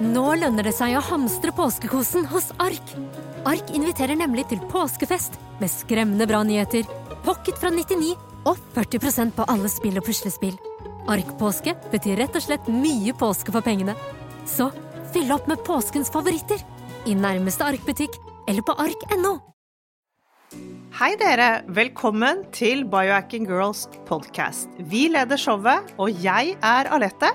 Nå lønner det seg å hamstre påskekosen hos Ark. Ark inviterer nemlig til påskefest med skremmende bra nyheter, pocket fra 99 og 40% på alle spill og puslespill. Ark-påske betyr rett og slett mye påske for pengene. Så fyll opp med påskens favoritter i nærmeste Ark-butikk eller på ark.no. Hei dere, velkommen til Biohacking Girls podcast. Vi leder showet, og jeg er Alette.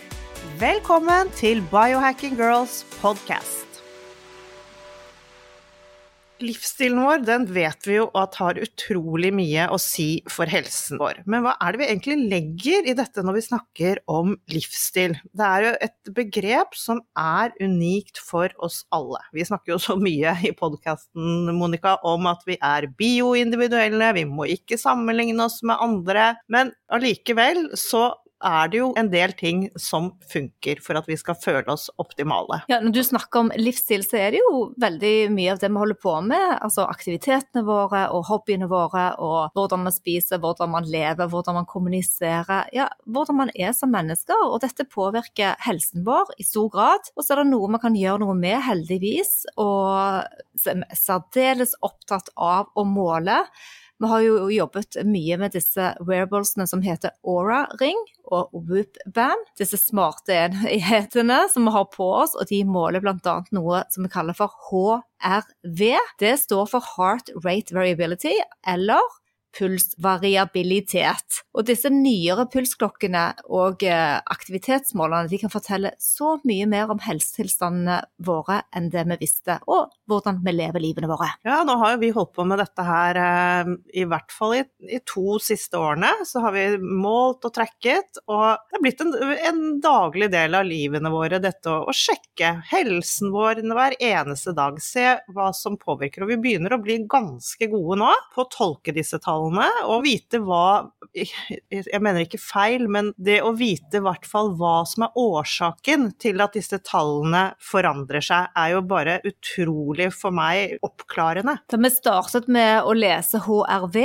Velkommen til Biohacking Girls podcast. Livsstilen vår den vet vi jo at har utrolig mye å si for helsen vår. Men hva er det vi egentlig legger i dette når vi snakker om livsstil? Det er jo et begrep som er unikt for oss alle. Vi snakker jo så mye i podkasten Monica, om at vi er bioindividuelle, vi må ikke sammenligne oss med andre. Men allikevel så er det jo en del ting som funker for at vi skal føle oss optimale. Ja, Når du snakker om livsstil, så er det jo veldig mye av det vi holder på med. Altså aktivitetene våre og hobbyene våre, og hvordan man spiser, hvordan man lever, hvordan man kommuniserer. Ja, hvordan man er som mennesker. Og dette påvirker helsen vår i stor grad. Og så er det noe man kan gjøre noe med, heldigvis. Og særdeles opptatt av å måle. Vi har jo jobbet mye med disse wearablesene som heter Aura-ring og Whoop-band. Disse smarte enhetene som vi har på oss, og de måler bl.a. noe som vi kaller for HRV. Det står for Heart Rate Variability, eller pulsvariabilitet. Og disse nyere pulsklokkene og aktivitetsmålerne aktivitetsmålene de kan fortelle så mye mer om helsetilstandene våre enn det vi visste, og hvordan vi lever livene våre. Ja, nå har vi holdt på med dette her eh, i hvert fall i, i, to siste årene. Så har vi målt og trekket, og det er blitt en, en daglig del av livene våre dette å, å sjekke helsen vår hver eneste dag. Se hva som påvirker. Og vi begynner å bli ganske gode nå på å tolke disse tallene tallene og vite hva Jeg mener ikke feil, men det å vite i hvert fall hva som er årsaken til at disse tallene forandrer seg, er jo bare utrolig for meg oppklarende. Da vi startet med å lese HRV,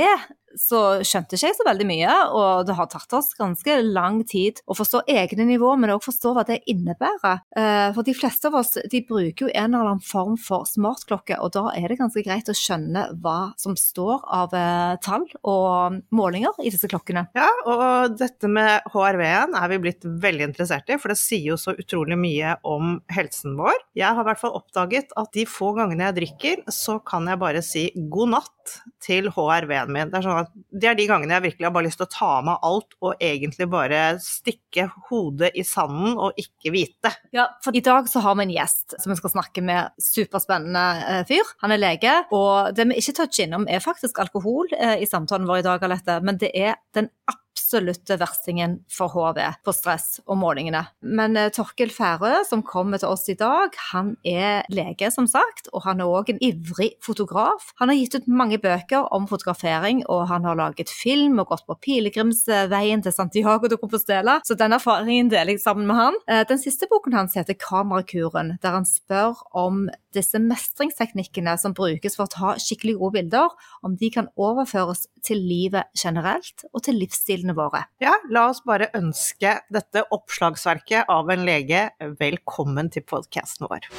så skjønte ikke jeg så veldig mye, og det har tatt oss ganske lang tid å forstå egne nivå, men også forstå hva det innebærer. Eh, for de fleste av oss de bruker jo en eller annen form for smartklokke, og da er det ganske greit å skjønne hva som står av eh, tall og målinger i disse klokkene. Ja, og dette med HRV-en er vi blitt veldig interessert i, for det sier jo så utrolig mye om helsen vår. Jeg har i hvert fall oppdaget at de få gangene jeg drikker, så kan jeg bare si god natt til HRV-en min. Det er sånn at det er de gangene jeg virkelig har bare lyst til å ta av meg alt og egentlig bare stikke hodet i sanden og ikke vite. Ja, for i dag så har vi en gjest som vi skal snakke med. Superspennende eh, fyr. Han er lege, og det vi ikke toucher innom er faktisk alkohol eh, i samtalen vår i dag, Alette, men det er den absolutt absolutte verstingen for HV på stress og målingene. Men uh, Torkel Færø, som kommer til oss i dag, han er lege, som sagt, og han er òg en ivrig fotograf. Han har gitt ut mange bøker om fotografering, og han har laget film og gått på pilegrimsveien til Santiago de Compostela, så den erfaringen deler jeg sammen med han. Uh, den siste boken hans heter Kamerakuren, der han spør om disse mestringsteknikkene som brukes for å ta skikkelig gode bilder, om de kan overføres til livet generelt og til livsstilene våre. Ja, la oss bare ønske dette oppslagsverket av en lege velkommen til podkasten vår.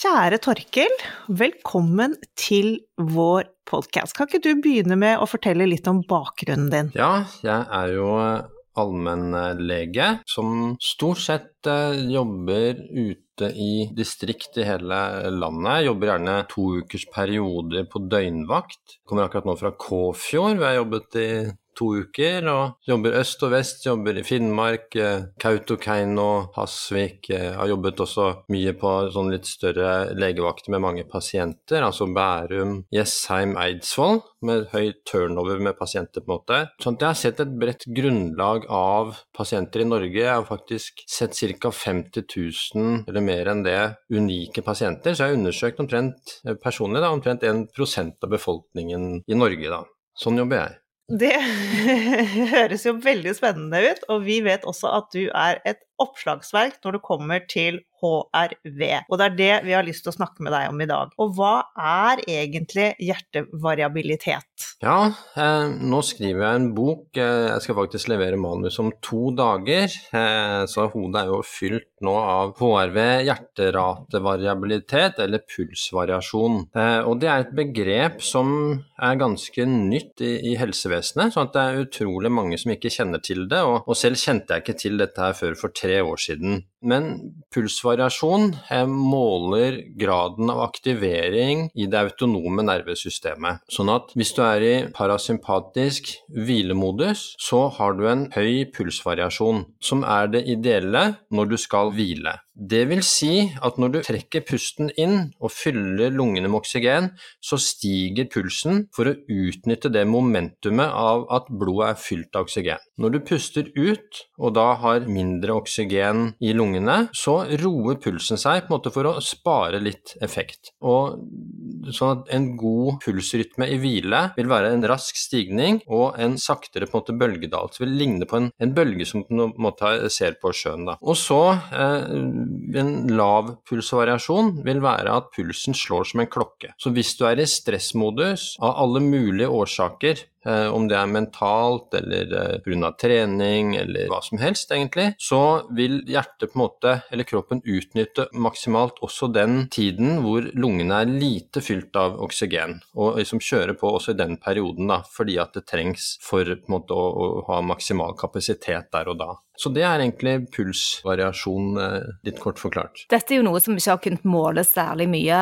Kjære Torkel, velkommen til vår podkast. Kan ikke du begynne med å fortelle litt om bakgrunnen din? Ja, jeg er jo allmennlege som stort sett eh, jobber ute i distrikt i hele landet. Jobber gjerne to ukers perioder på døgnvakt. Kommer akkurat nå fra Kåfjord, hvor jeg jobbet i to uker, og jobber øst og vest, jobber i Finnmark, eh, Kautokeino, Hasvik. Jeg har jobbet også mye på sånn litt større legevakter med mange pasienter, altså Bærum, Jessheim, Eidsvoll, med høy turnover med pasienter, på en måte. Sånn at jeg har sett et bredt grunnlag av pasienter i Norge. Jeg har faktisk sett ca. 50 000, eller mer enn det, unike pasienter. Så jeg har undersøkt omtrent personlig da, omtrent 1 av befolkningen i Norge. da. Sånn jobber jeg. Det høres jo veldig spennende ut, og vi vet også at du er et oppslagsverk når det kommer til HRV. Og det er det vi har lyst til å snakke med deg om i dag. Og hva er egentlig hjertevariabilitet? Ja, eh, nå skriver jeg en bok. Eh, jeg skal faktisk levere manus om to dager. Eh, så hodet er jo fylt nå av HRV, hjerteratevariabilitet eller pulsvariasjon. Eh, og det er et begrep som er ganske nytt i, i helsevesenet, sånn at det er utrolig mange som ikke kjenner til det. Og, og selv kjente jeg ikke til dette her før for tre år siden. Men pulsvariasjon eh, måler graden av aktivering i det autonome nervesystemet. Sånn at hvis du er i parasympatisk hvilemodus, så har du en høy pulsvariasjon, som er det ideelle når du skal hvile. Det vil si at når du trekker pusten inn og fyller lungene med oksygen, så stiger pulsen for å utnytte det momentumet av at blodet er fylt av oksygen. Når du puster ut, og da har mindre oksygen i lungene, så roer pulsen seg på en måte for å spare litt effekt. Og sånn at en god pulsrytme i hvile vil være en rask stigning og en saktere på en måte bølgedal. Det vil ligne på en, en bølge som du på en måte ser på sjøen. Da. Og så eh, en lav pulsvariasjon vil være at pulsen slår som en klokke. Så hvis du er i stressmodus av alle mulige årsaker, om det er mentalt eller eh, pga. trening eller hva som helst, egentlig, så vil hjertet på en måte, eller kroppen utnytte maksimalt også den tiden hvor lungene er lite fylt av oksygen, og liksom kjøre på også i den perioden, da, fordi at det trengs for på en måte å, å ha maksimal kapasitet der og da. Så det er egentlig pulsvariasjon, eh, litt kort forklart. Dette er jo noe som ikke har kunnet måles særlig mye,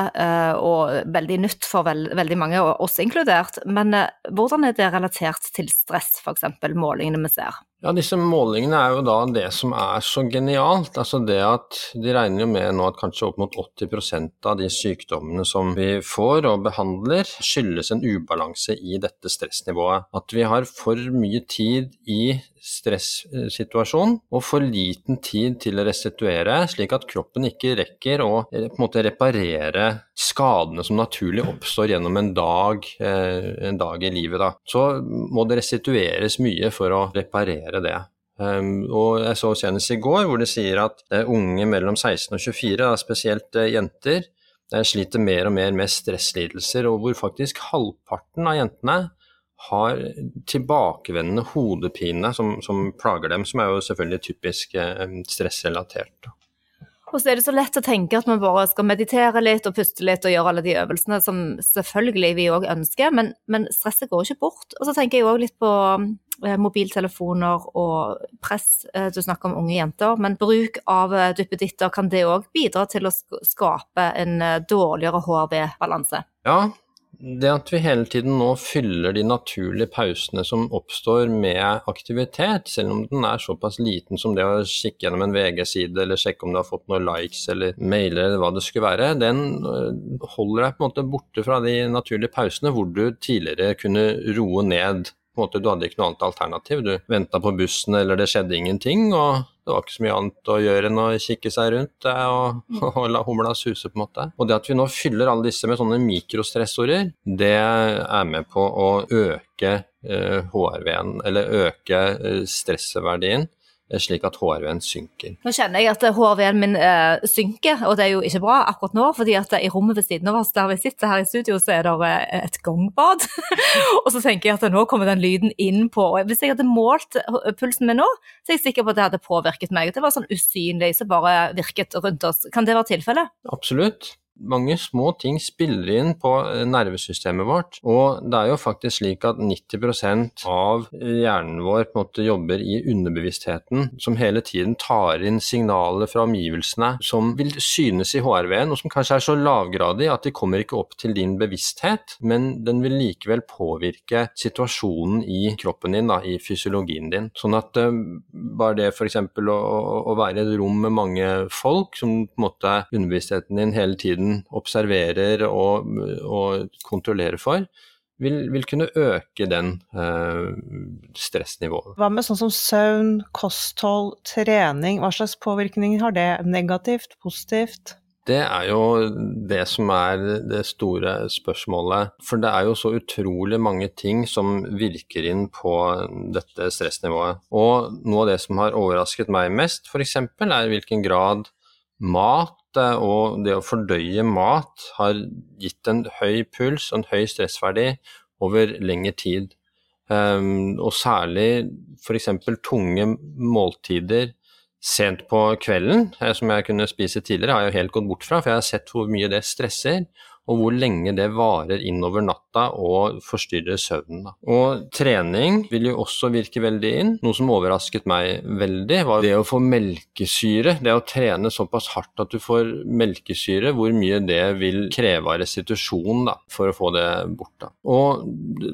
og veldig nytt for veldig mange, oss inkludert. Men hvordan er det relatert til stress, f.eks. målingene vi ser? Ja, disse målingene er jo da det som er så genialt. Altså det at de regner jo med nå at kanskje opp mot 80% av de sykdommene som vi får og behandler, skyldes en ubalanse i dette stressnivået. At vi har for mye tid i stressituasjon og for liten tid til å restituere, slik at kroppen ikke rekker å eh, på en måte reparere skadene som naturlig oppstår gjennom en dag, eh, en dag i livet. Da. Så må det restitueres mye for å reparere det. Um, og jeg så senest i går hvor det sier at uh, unge mellom 16 og 24, da, spesielt jenter, sliter mer og mer med stresslidelser, og hvor faktisk halvparten av jentene har tilbakevendende hodepine som, som plager dem, som er jo selvfølgelig typisk stressrelatert. Og så er det så lett å tenke at man bare skal meditere litt og puste litt og gjøre alle de øvelsene som selvfølgelig vi òg ønsker, men, men, stresset går ikke bort. Og så tenker jeg òg litt på eh, mobiltelefoner og press. Eh, du snakker om unge jenter, men bruk av eh, duppeditter, kan det òg bidra til å skape en dårligere HRV-balanse? Ja, det at vi hele tiden nå fyller de naturlige pausene som oppstår med aktivitet, selv om den er såpass liten som det å kikke gjennom en VG-side eller sjekke om du har fått noen likes eller mailer eller hva det skulle være, den øh, holder deg på en måte borte fra de naturlige pausene hvor du tidligere kunne roe ned på en måte, Du hadde ikke noe annet alternativ. Du venta på bussen, eller det skjedde ingenting. og det var ikke så mye annet å gjøre enn å kikke seg rundt og, og la humla suse, på en måte. Og det at vi nå fyller alle disse med sånne mikrostressorer, det er med på å øke eh, HRV-en, eller øke eh, stressverdien Eh, slik at HRV-en synker. Nå kjenner jeg at HRV-en min eh, synker, og det er jo ikke bra akkurat nå. fordi at i rommet ved siden av oss der vi sitter her i studio, så er det eh, et gangbad. og så tenker jeg at nå kommer den lyden inn på og Hvis jeg hadde målt pulsen min nå, så er jeg sikker på at det hadde påvirket meg. Det var sånn usynlig som bare virket rundt oss. Kan det være tilfellet? Absolutt. Mange små ting spiller inn på eh, nervesystemet vårt. Og det er jo faktisk slik at 90% av hjernen vår på en måte jobber i underbevisstheten, som hele tiden tar inn signaler fra omgivelsene som vil synes i HRV-en, og som kanskje er så lavgradig at de kommer ikke opp til din bevissthet, men den vil likevel påvirke situasjonen i kroppen din, da, i fysiologien din. Sånn at uh, bare det f.eks. Å, å være i et rom med mange folk, som på en måte underbevisstheten din hele tiden observerer og, og kontrollerer for, vil, vil, kunne øke den eh, stressnivået. Hva med sånn som søvn, kosthold, trening, hva slags påvirkning har det? Negativt, positivt? Det er jo det som er det store spørsmålet. For det er jo så utrolig mange ting som virker inn på dette stressnivået. Og noe av det som har overrasket meg mest, f.eks., er i hvilken grad mat og det å fordøye mat har gitt en høy puls og en høy stressverdi over lengre tid. Um, og særlig f.eks. tunge måltider sent på kvelden, eh, som jeg kunne spise tidligere, har jeg jo helt gått bort fra, for jeg har sett hvor mye det stresser og hvor lenge det varer innover natta og forstyrrer søvnen. Da. Og trening vil jo også virke veldig inn. Noe som overrasket meg veldig, var det å få melkesyre. Det å trene såpass hardt at du får melkesyre, hvor mye det vil kreve av restitusjon da, for å få det bort. Da. Og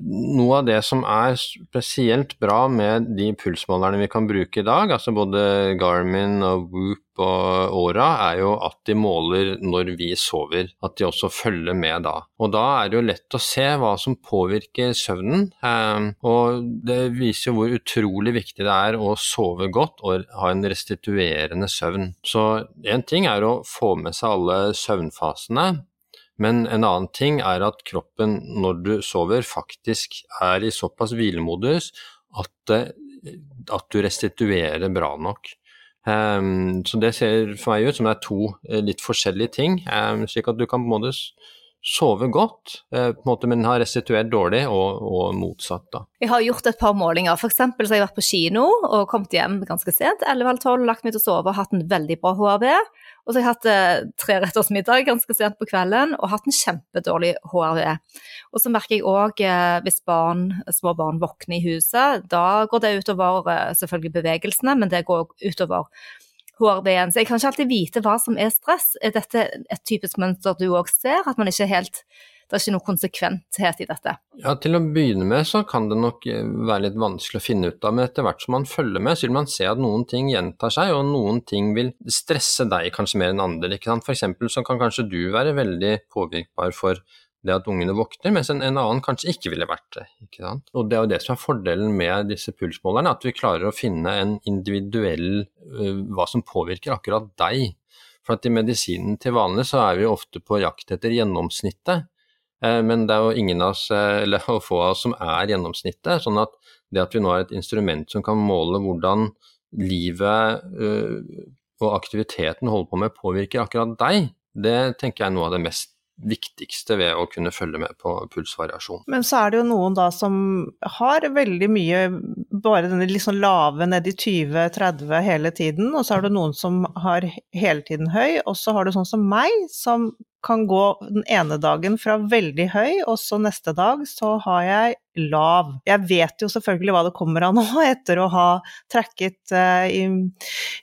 noe av det som er spesielt bra med de pulsmålerne vi kan bruke i dag, altså både Garmin og Whoop og åra, er jo at de måler når vi sover. At de også følger med da. Og da er det jo lett å se hva som påvirker søvnen. Ehm, og det viser jo hvor utrolig viktig det er å sove godt og ha en restituerende søvn. Så én ting er å få med seg alle søvnfasene. Men en annen ting er at kroppen når du sover faktisk er i såpass hvilemodus at, at du restituerer bra nok. Um, så det ser for meg ut som det er to uh, litt forskjellige ting, um, slik at du kan på en måte sove godt, en måte, men har restituert dårlig, og, og, motsatt. da. Jeg har gjort et par målinger. For eksempel så har jeg vært på kino og kommet hjem ganske sent, 11-12, lagt meg til å sove og hatt en veldig bra HRV. Og så har jeg hatt eh, treretters middag ganske sent på kvelden og hatt en kjempedårlig HRV. Og så merker jeg òg eh, hvis barn, små barn våkner i huset, da går det utover eh, selvfølgelig bevegelsene, men det går utover HRV-en. Så jeg kan ikke alltid vite hva som er stress. Er dette et typisk mønster du òg ser, at man ikke helt det er ikke noe konsekventhet i dette. Ja, Til å begynne med så kan det nok eh, være litt vanskelig å finne ut av, men etter hvert som man følger med, så vil man se at noen ting gjentar seg, og noen ting vil stresse deg kanskje mer enn andre. ikke sant? For eksempel så kan kanskje du være veldig påvirkbar for det at ungene våkner, mens en, en, annen kanskje ikke ville vært det. ikke sant? Og Det er jo det som er fordelen med disse pulsmålerne, at vi klarer å finne en individuell uh, hva som påvirker akkurat deg. For at i medisinen til vanlig så er vi ofte på jakt etter gjennomsnittet. Eh, men det er jo ingen av oss, eh, eller få av oss, som er gjennomsnittet. sånn at det at vi nå har et instrument som kan måle hvordan livet uh, og aktiviteten holder på med, påvirker akkurat deg, det tenker jeg er noe av det mest viktigste ved å kunne følge med på pulsvariasjon. Men så er det jo noen da som har veldig mye bare denne liksom lave ned i 20-30 hele tiden, og så er det noen som har hele tiden høy, og så har du sånn som meg, som kan gå den ene dagen fra veldig høy, og så neste dag så har jeg lav. Jeg vet jo selvfølgelig hva det kommer av nå, etter å ha tracket uh, i,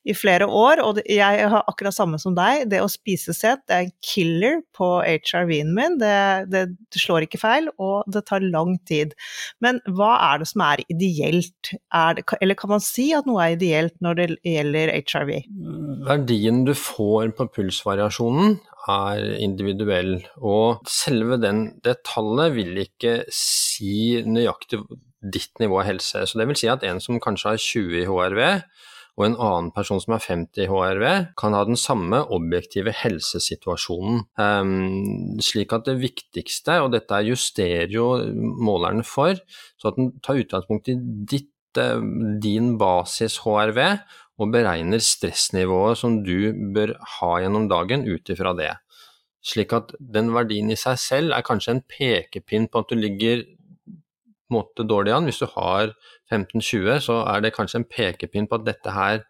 i, flere år, og jeg har akkurat samme som deg. Det å spise sent det er en killer på HRV-en min. Det, det, det, slår ikke feil, og det tar lang tid. Men hva er det som er ideelt? Er det, eller kan man si at noe er ideelt når det gjelder HRV? Verdien du får på pulsvariasjonen er individuell, og selve den, det tallet vil ikke si nøyaktig ditt nivå av helse. Så det vil si at en som kanskje har 20 i HRV, og en annen person som har 50 i HRV, kan ha den samme objektive helsesituasjonen. Um, slik at det viktigste, og dette justerer jo målerne for, så at den tar utgangspunkt i ditt, eh, din basis HRV, og beregner stressnivået som du bør ha gjennom dagen ut ifra det. Slik at den verdien i seg selv er kanskje en pekepinn på at du ligger måte dårlig an. Hvis du har 15-20, så er det kanskje en pekepinn på at dette her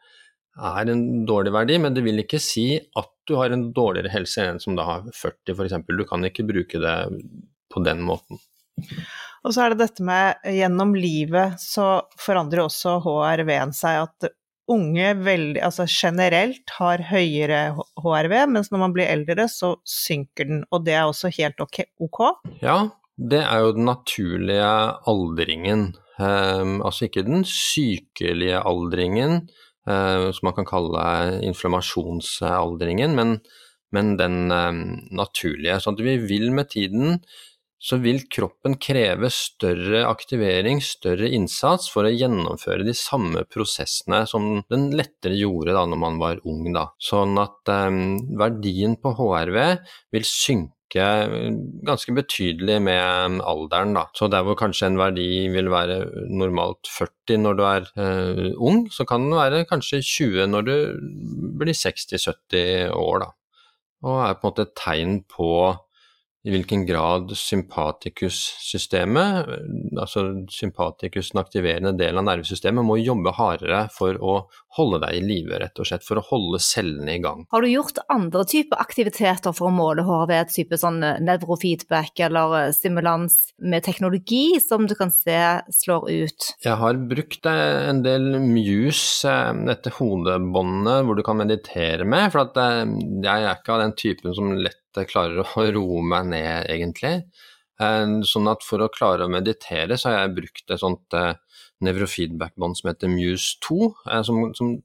er en dårlig verdi, men det vil ikke si at du har en dårligere helse enn en som da har 40 f.eks. Du kan ikke bruke det på den måten. Og så er det dette med gjennom livet så forandrer også HRV-en seg. At unge veldig, altså generelt har høyere HRV, mens når man blir eldre så synker den. Og det er også helt ok? Ja, det er jo den naturlige aldringen. Um, altså ikke den sykelige aldringen, uh, som man kan kalle inflammasjonsaldringen, men, men den um, naturlige. at vi vil med tiden så vil kroppen kreve større aktivering, større innsats, for å gjennomføre de samme prosessene som den lettere gjorde da når man var ung. Da. Sånn at um, verdien på HRV vil synke ganske betydelig med alderen. Da. Så der hvor kanskje en verdi vil være normalt 40 når du er uh, ung, så kan den være kanskje 20 når du blir 60-70 år. Da. Og er på en måte et tegn på i hvilken grad sympatikussystemet, altså sympaticus, den aktiverende delen av nervesystemet, må jobbe hardere for å holde deg i live, rett og slett, for å holde cellene i gang. Har du gjort andre typer aktiviteter for å måle HRV, type sånn eh, nevrofeedback eller eh, stimulans med teknologi som du kan se slår ut? Jeg har brukt eh, en del Muse, dette hodebåndet hvor du kan meditere med, for jeg er ikke av den typen som lett jeg klarer å roe meg ned, egentlig. Eh, sånn at for å klare å meditere, så har jeg brukt et sånt eh, nevrofeedback-bånd som heter Muse 2, eh, som, som,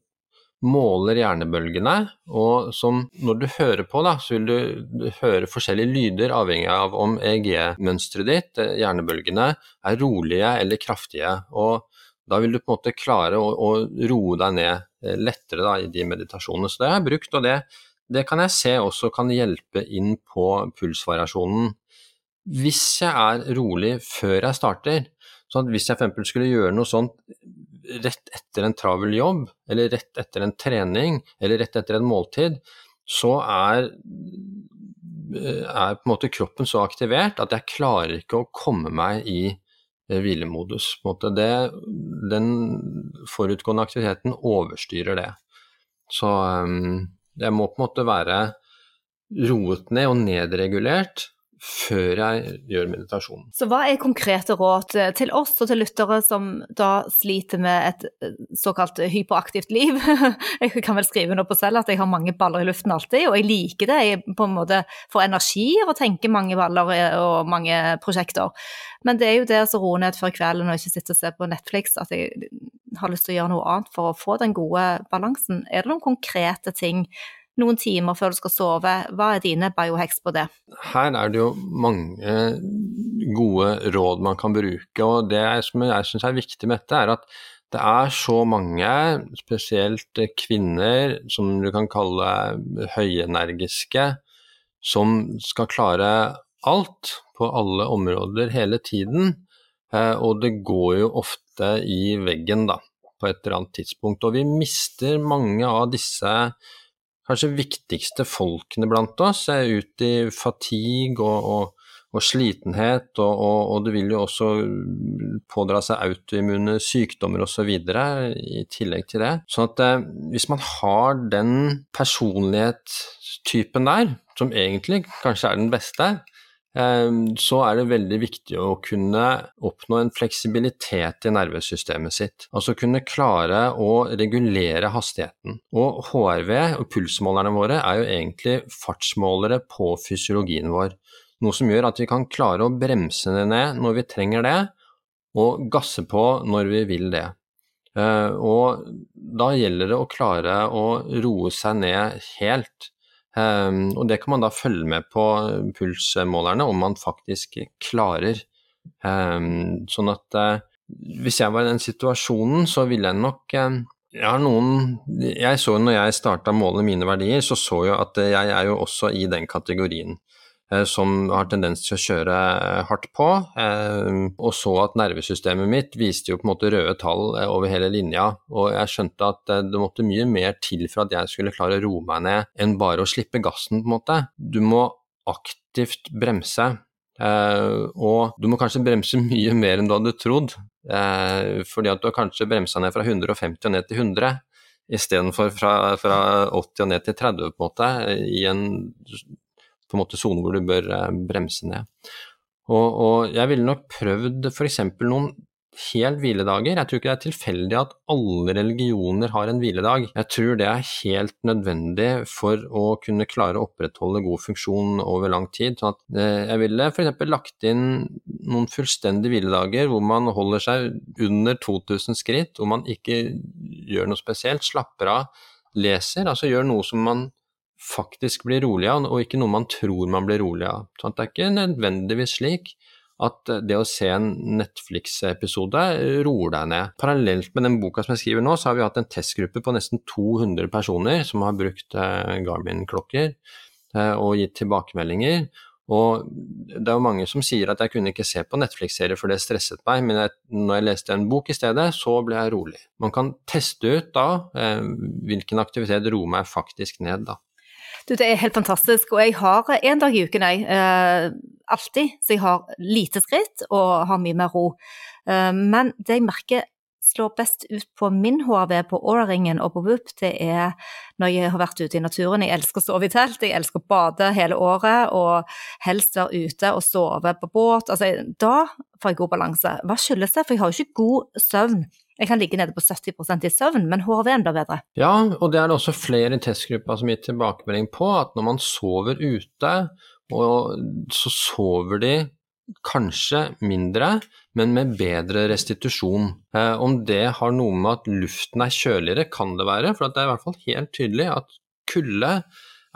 måler hjernebølgene, og som når du hører på, da, så vil du høre forskjellige lyder avhengig av om EEG-mønsteret ditt, hjernebølgene, er rolige eller kraftige. og da vil du på en måte klare å, å roe deg ned lettere da, i de meditasjonene. Så det har jeg brukt, og det det kan jeg se også kan hjelpe inn på pulsvariasjonen. Hvis jeg er rolig før jeg starter, sånn at hvis jeg f.eks. skulle gjøre noe sånt rett etter en travel jobb, eller rett etter en trening, eller rett etter en måltid, så er, er på en måte kroppen så aktivert at jeg klarer ikke å komme meg i eh, hvilemodus. Det, den forutgående aktiviteten overstyrer det. Så um, jeg må på en måte være roet ned og nedregulert før jeg gjør meditasjon. Så hva er konkrete råd til oss og til lyttere som da sliter med et eh, såkalt hyperaktivt liv? Jeg kan vel skrive noe på selv at jeg har mange baller i luften alltid, og jeg liker det. Jeg på en måte får energi av å tenke mange baller eh, og mange prosjekter. Men det er jo det å roe ned før kvelden og ikke sitte og se på Netflix, at jeg har lyst til å gjøre noe annet for å få den gode balansen. Er det noen konkrete ting noen timer før du skal sove. Hva er dine biohacks på det? Her er det jo mange gode råd man kan bruke, og det som jeg syns er viktig med dette, er at det er så mange, spesielt kvinner, som du kan kalle høyenergiske, som skal klare alt på alle områder hele tiden. Eh, og det går jo ofte i veggen, da, på et eller annet tidspunkt. Og vi mister mange av disse kanskje viktigste folkene blant oss er ute i fatigue og, og, og slitenhet, og, og, det vil jo også pådra seg autoimmune sykdommer osv. i tillegg til det. Så at eh, hvis man har den personlighetstypen der, som egentlig kanskje er den beste, så er det veldig viktig å kunne oppnå en fleksibilitet i nervesystemet sitt. Altså kunne klare å regulere hastigheten. Og HRV og pulsmålerne våre er jo egentlig fartsmålere på fysiologien vår. Noe som gjør at vi kan klare å bremse det ned når vi trenger det, og gasse på når vi vil det. Ehm, og da gjelder det å klare å roe seg ned helt. Um, og det kan man da følge med på pulsmålerne om man faktisk klarer. Um, sånn at uh, hvis jeg var i den situasjonen, så ville jeg nok uh, jeg har noen Jeg så når jeg starta å mine verdier, så så jeg at jeg er jo også i den kategorien. Eh, som har tendens til å kjøre eh, hardt på, eh, og så at nervesystemet mitt viste jo på en måte røde tall over hele linja, og jeg skjønte at det måtte mye mer til for at jeg skulle klare å roe meg ned enn bare å slippe gassen, på en måte. Du må aktivt bremse, og du må kanskje bremse mye mer enn du hadde trodd, fordi at du har kanskje bremsa ned fra 150 og ned til 100 istedenfor fra, fra 80 og ned til 30 på en måte, i en på en måte sone hvor du bør bremse ned. Og, og jeg ville nok prøvd f.eks. noen helt hviledager. Jeg tror ikke det er tilfeldig at alle religioner har en hviledag. Jeg tror det er helt nødvendig for å kunne klare å opprettholde god funksjon over lang tid. Sånn eh, jeg ville f.eks. lagt inn noen fullstendige hviledager hvor man holder seg under 2000 skritt, hvor man ikke gjør noe spesielt, slapper av, leser, altså gjør noe som man faktisk blir rolig av, og ikke noe man tror man blir rolig av. Sånn det er ikke nødvendigvis slik at det å se en Netflix-episode roer deg ned. Parallelt med den boka som jeg skriver nå, så har vi hatt en testgruppe på nesten 200 personer som har brukt eh, Garmin-klokker eh, og gitt tilbakemeldinger. Og det er jo mange som sier at jeg kunne ikke se på Netflix-serier for det stresset meg, men jeg, når jeg leste en bok i stedet, så ble jeg rolig. Man kan teste ut da eh, hvilken aktivitet roer meg faktisk ned, da. Du, det er helt fantastisk. Og jeg har en dag i uken, jeg. Eh, alltid. Så jeg har lite skritt og har mye mer ro. Eh, men det jeg merker slår best ut på min HRV på Aura-ringen og på Whoop, det er når jeg har vært ute i naturen. Jeg elsker å sove i telt, jeg elsker å bade hele året og helst være ute og sove på båt. Altså, da får jeg god balanse. Hva skyldes det? For jeg har jo ikke god søvn jeg kan ligge nede på 70% i søvn, men HRV-en blir bedre. Ja, og det er det også flere i testgruppa som gir tilbakemelding på, at når man sover ute, så sover de kanskje mindre, men med bedre restitusjon. Eh, om det har noe med at luften er kjøligere, kan det være, for det er i hvert fall helt tydelig at kulde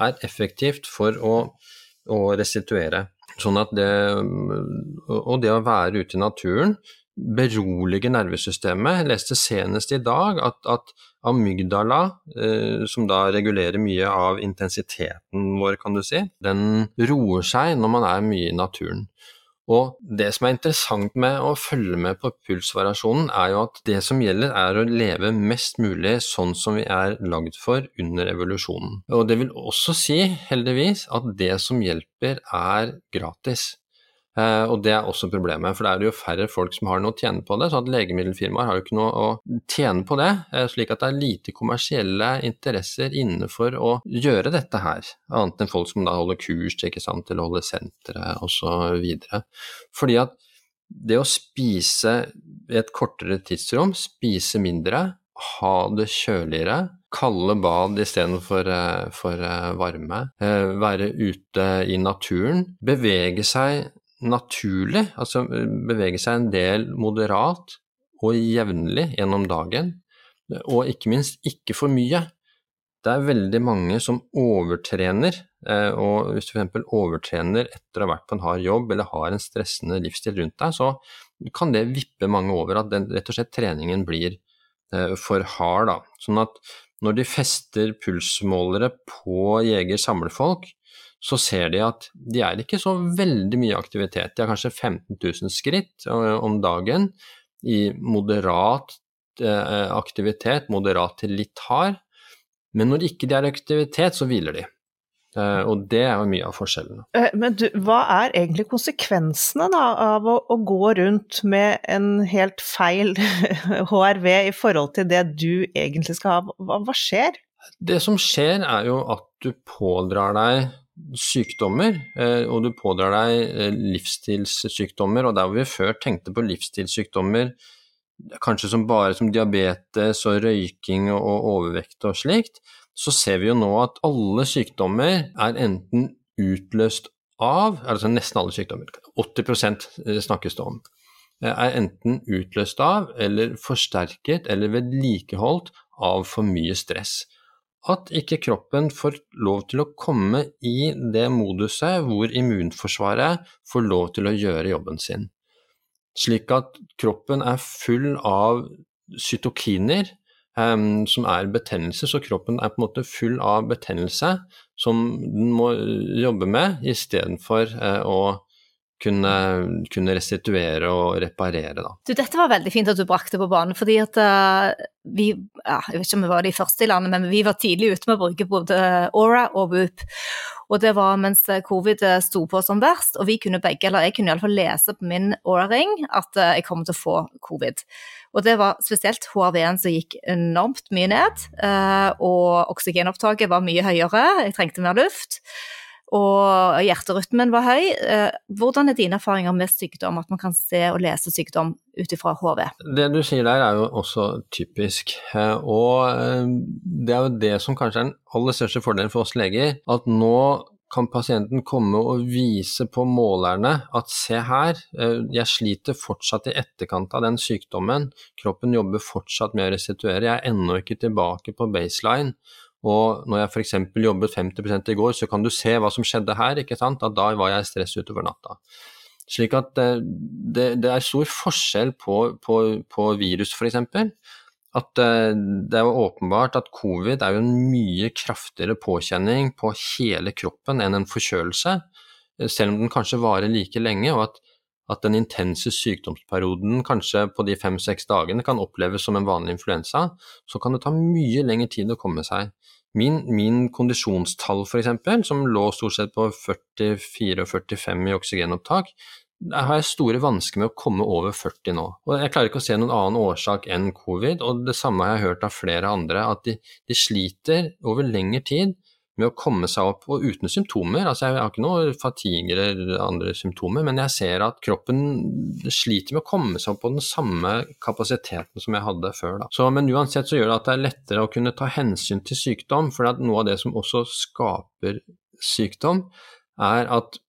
er effektivt for å, å restituere. Sånn det, og det å være ute i naturen berolige nervesystemet. Jeg leste senest i dag at, at amygdala, eh, som da regulerer mye av intensiteten vår, kan du si, den roer seg når man er mye i naturen. Og det som er interessant med å følge med på pulsvariasjonen, er jo at det som gjelder er å leve mest mulig sånn som vi er lagd for under evolusjonen. Og det vil også si, heldigvis, at det som hjelper er gratis. Uh, og det er også problemet, for da er det jo færre folk som har noe å tjene på det. så at Legemiddelfirmaer har jo ikke noe å tjene på det, uh, slik at det er lite kommersielle interesser innenfor å gjøre dette her. Annet enn folk som da holder kurs ikke sant, eller holder sentre osv. Fordi at det å spise i et kortere tidsrom, spise mindre, ha det kjøligere, kalde bad istedenfor for, uh, varme, være ute i naturen, bevege seg naturlig, altså bevege seg en del moderat og jevnlig gjennom dagen, og ikke minst ikke for mye. Det er veldig mange som overtrener, eh, og hvis du f.eks. overtrener etter å ha vært på en hard jobb eller har en stressende livsstil rundt deg, så kan det vippe mange over at den, rett og slett treningen blir eh, for hard. Da. Sånn at når de fester pulsmålere på jeger-samlefolk, så ser de at de er ikke så veldig mye aktivitet. De har kanskje 15 000 skritt eh, om dagen i moderat eh, aktivitet, moderat til litt hard. Men når ikke de er i aktivitet, så hviler de. Uh, og det er jo mye av forskjellen. Men du, hva er egentlig konsekvensene da, av å, å, gå rundt med en helt feil HRV i forhold til det du egentlig skal ha? Hva, hva skjer? Det som skjer er jo at du pådrar deg sykdommer, eh, og du pådrar deg eh, livsstilssykdommer. Og der hvor vi før tenkte på livsstilssykdommer kanskje som bare som diabetes og røyking og overvekt og slikt, så ser vi jo nå at alle sykdommer er enten utløst av, altså nesten alle sykdommer, 80 eh, snakkes det om, er enten utløst av eller forsterket eller vedlikeholdt av for mye stress at ikke kroppen får lov til å komme i det moduset hvor immunforsvaret får lov til å gjøre jobben sin. Slik at kroppen er full av cytokiner, um, som er betennelse, så kroppen er på en måte full av betennelse som den må jobbe med, istedenfor uh, å kunne, kunne, restituere og reparere. Da. Du, dette var veldig fint at du brakte på banen, fordi at uh, vi ja, Jeg vet ikke om vi var de første i landet, men vi var tidlig ute med å bruke både Aura og Whoop. Og det var mens covid sto på som verst, og vi kunne begge, eller jeg kunne iallfall lese på min Aura-ring at uh, jeg kom til å få covid. Og det var spesielt HRV-en som gikk enormt mye ned, uh, og oksygenopptaket var mye høyere, jeg trengte mer luft. Og hjerterytmen var høy. Eh, hvordan er dine erfaringer med sykdom, at man kan se og lese sykdom ut ifra HV? Det du sier der er jo også typisk, eh, og det er jo det som kanskje er den aller største fordelen for oss leger, at nå kan pasienten komme og vise på målerne at se her, eh, jeg sliter fortsatt i etterkant av den sykdommen, kroppen jobber fortsatt med å restituere, jeg er ennå ikke tilbake på baseline. Og når jeg f.eks. jobbet 50 i går, så kan du se hva som skjedde her, ikke sant, at da var jeg stress utover natta. Slik at eh, det, det er stor forskjell på, på, på virus, f.eks at eh, det er åpenbart at covid er jo en mye kraftigere påkjenning på hele kroppen enn en forkjølelse, eh, selv om den kanskje varer like lenge, og at, at den intense sykdomsperioden kanskje på de fem-seks dagene kan oppleves som en vanlig influensa, så kan det ta mye lengre tid å komme seg. Min, min kondisjonstall f.eks., som lå stort sett på 44-45 i oksygenopptak, der har jeg store vansker med å komme over 40 nå. Og jeg klarer ikke å se noen annen årsak enn covid, og det samme har jeg hørt av flere andre, at de, de sliter over lengre tid med å komme seg opp, og uten symptomer. Altså jeg har ikke noe fatigue eller andre symptomer, men jeg ser at kroppen sliter med å komme seg opp på den samme kapasiteten som jeg hadde før. Så, men uansett så gjør det at det er lettere å kunne ta hensyn til sykdom, for noe av det som også skaper sykdom, er at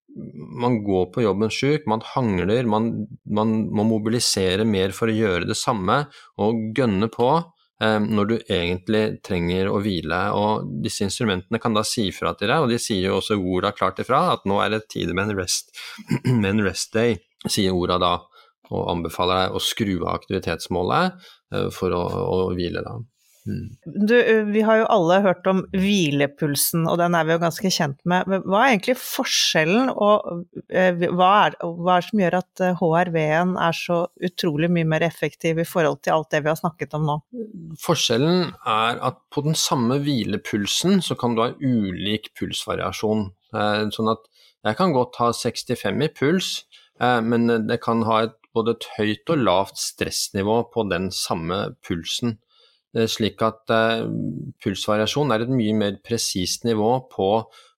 man går på jobben syk, man hangler, man, man, må mobilisere mer for å gjøre det samme og gønne på når du egentlig trenger å hvile. Og disse instrumentene kan da si fra til deg, og de sier jo også orda klart ifra, at nå er det tid med en rest, med en rest day, sier orda da, og anbefaler deg å skru av aktivitetsmålet eh, for å, å hvile da. Mm. Du, vi har jo alle hørt om hvilepulsen, og den er vi jo ganske kjent med. Hva er egentlig forskjellen, og hva er, hva er det som gjør at HRV-en er så utrolig mye mer effektiv i forhold til alt det vi har snakket om nå? Forskjellen er at på den samme hvilepulsen så kan du ha ulik pulsvariasjon. Sånn at jeg kan godt ha 65 i puls, men det kan ha et, både et høyt og lavt stressnivå på den samme pulsen. Eh, slik at eh, pulsvariasjon er et mye mer presist nivå på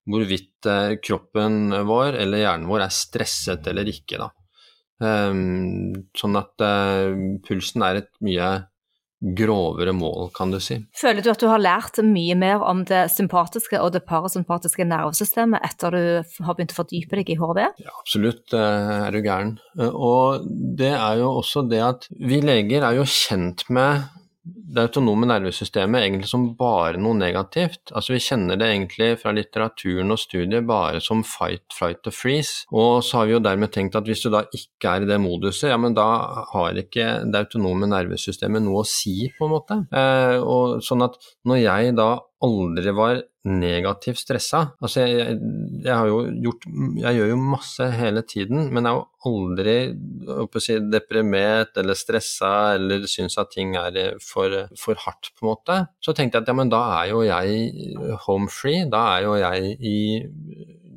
hvorvidt eh, kroppen vår eller hjernen vår er stresset eller ikke. Da. Ehm, sånn at pulsen er et mye grovere mål, kan du si. Føler du at du har lært mye mer om det sympatiske og det parasympatiske nervesystemet etter du har begynt å fordype deg i HRV? Ja, absolutt, er du gæren. Og det er jo også det at vi leger er jo kjent med det autonome nervesystemet egentlig som bare noe negativt. Altså Vi kjenner det egentlig fra litteraturen og studier bare som fight, flight og freeze. Og så har vi jo dermed tenkt at hvis du da ikke er i det moduset, ja, men da har ikke det autonome nervesystemet noe å si, på en måte. Eh, og sånn at når jeg da aldri var negativt stressa. Altså, jeg, jeg, har jo gjort Jeg gjør jo masse hele tiden, men jeg har jo aldri si, deprimert eller stressa eller syns at ting er for, for, hardt, på en måte. Så tenkte jeg at ja, men da er jo jeg home free. Da er jo jeg i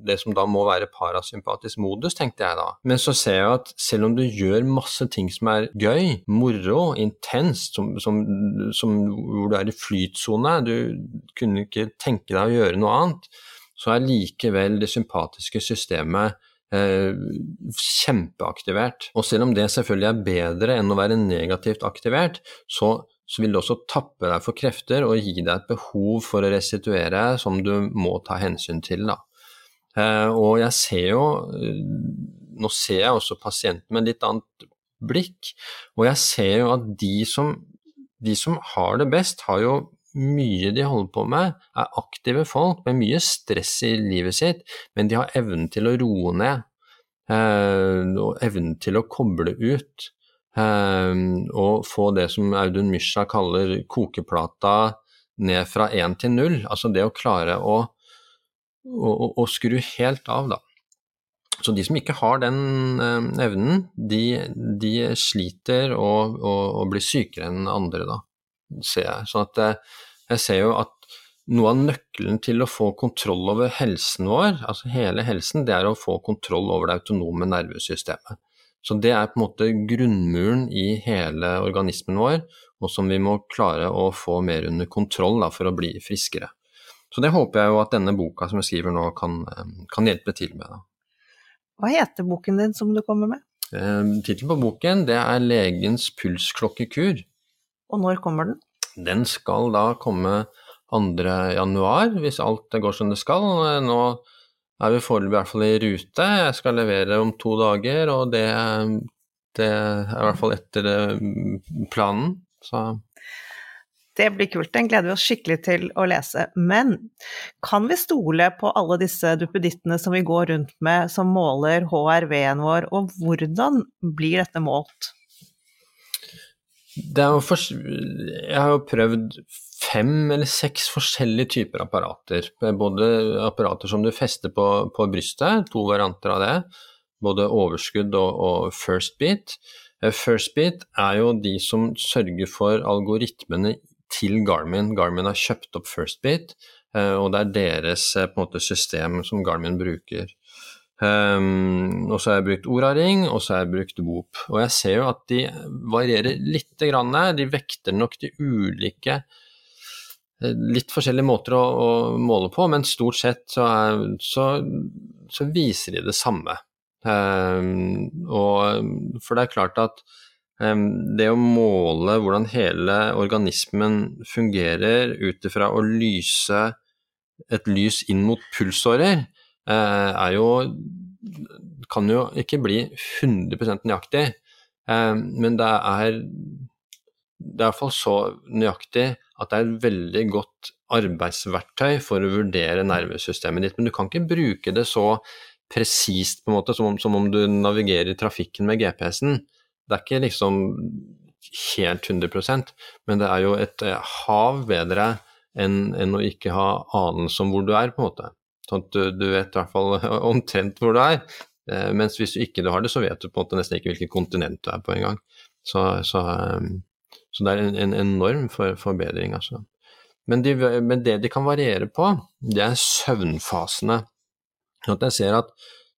det som da må være parasympatisk modus, tenkte jeg da. Men så ser jeg at selv om du gjør masse ting som er gøy, moro, intenst, som, som, som, hvor du er i flytsone, du kunne ikke tenke deg å gjøre noe annet, så er likevel det sympatiske systemet eh, kjempeaktivert. Og selv om det selvfølgelig er bedre enn å være negativt aktivert, så, så vil det også tappe deg for krefter og gi deg et behov for å restituere som du må ta hensyn til. da. Eh, og jeg ser jo eh, Nå ser jeg også pasienten med litt annet blikk, og jeg ser jo at de som, de som har det best, har jo mye de holder på med, er aktive folk med mye stress i livet sitt, men de har evnen til å roe ned, eh, og evnen til å koble ut. Og få det som Audun Mysja kaller kokeplata ned fra én til null. Altså det å klare å å, å, skru helt av, da. Så de som ikke har den eh, evnen, de, de sliter og, og, og, blir sykere enn andre, da, ser jeg. Sånn at eh, jeg ser jo at noe av nøkkelen til å få kontroll over helsen vår, altså hele helsen, det er å få kontroll over det autonome nervesystemet. Så det er på en måte grunnmuren i hele organismen vår, og som vi må klare å få mer under kontroll da, for å bli friskere. Så det håper jeg jo at denne boka som jeg skriver nå, kan, eh, kan hjelpe til med. Da. Hva heter boken din som du kommer med? Eh, Tittelen på boken det er 'Legens pulsklokkekur'. Og når kommer den? Den skal da komme 2. januar, hvis alt går som det skal. Nå er vi foreløpig i hvert fall i rute. Jeg skal levere om to dager, og det, det er i hvert fall etter eh, planen. Så Det blir kult, den gleder vi oss skikkelig til å lese. Men kan vi stole på alle disse duppedittene som vi går rundt med, som måler HRV-en vår, og hvordan blir dette målt? Det er jo for, jeg har jo prøvd fem eller seks forskjellige typer apparater. Både apparater som du fester på, på brystet, to varianter av det. Både overskudd og, og first beat. First beat er jo de som sørger for algoritmene til Garmin. Garmin har kjøpt opp First Beat, og det er deres en måte, system som Garmin bruker. Um, og så har jeg brukt Oraring, og så har jeg brukt Whoop. Og jeg ser jo at de varierer lite grann. De vekter nok de ulike Litt forskjellige måter å, å måle på, men stort sett så, er, så, så viser de det samme. Um, og, for det er klart at det å måle hvordan hele organismen fungerer ut ifra å lyse et lys inn mot pulsårer, eh, er jo kan jo ikke bli 100% nøyaktig, men det er, det er iallfall så nøyaktig at det er et veldig godt arbeidsverktøy for å vurdere nervesystemet ditt. Men du kan ikke bruke det så presist på en måte som om, som om du navigerer i trafikken med GPS-en. Det er ikke liksom helt 100% men det er jo et eh, hav bedre enn, enn å ikke ha anelse om hvor du er, på en måte. Sånn at du, du vet i hvert fall omtrent hvor du er. Eh, mens hvis du ikke har det, så vet du på en måte nesten ikke hvilket kontinent du er på engang. Så, så, eh, så det er en, en enorm for, forbedring, altså. Men, de, men, det de kan variere på, det er søvnfasene. At jeg ser at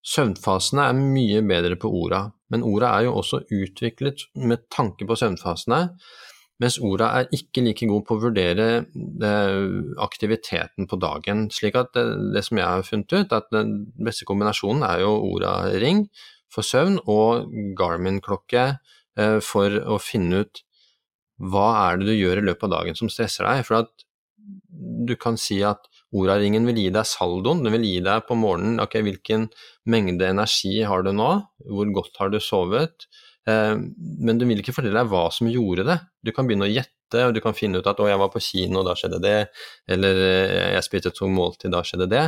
søvnfasene er mye bedre på orda, men orda er jo også utviklet med tanke på søvnfasene, mens orda er ikke like god på å vurdere eh, aktiviteten på dagen. Slik at det, det som jeg har funnet ut, at den beste kombinasjonen er jo orda-ring for søvn og Garmin-klokke eh, for å finne ut hva er det du gjør i løpet av dagen som stresser deg. For at du kan si at Oraringen vil gi deg saldoen, den vil gi deg på morgenen ok, hvilken mengde energi har du nå, hvor godt har du sovet, eh, men den vil ikke fortelle deg hva som gjorde det. Du kan begynne å gjette, og du kan finne ut at å, jeg var på kino, da skjedde det, eller eh, jeg spiste to måltid, da skjedde det.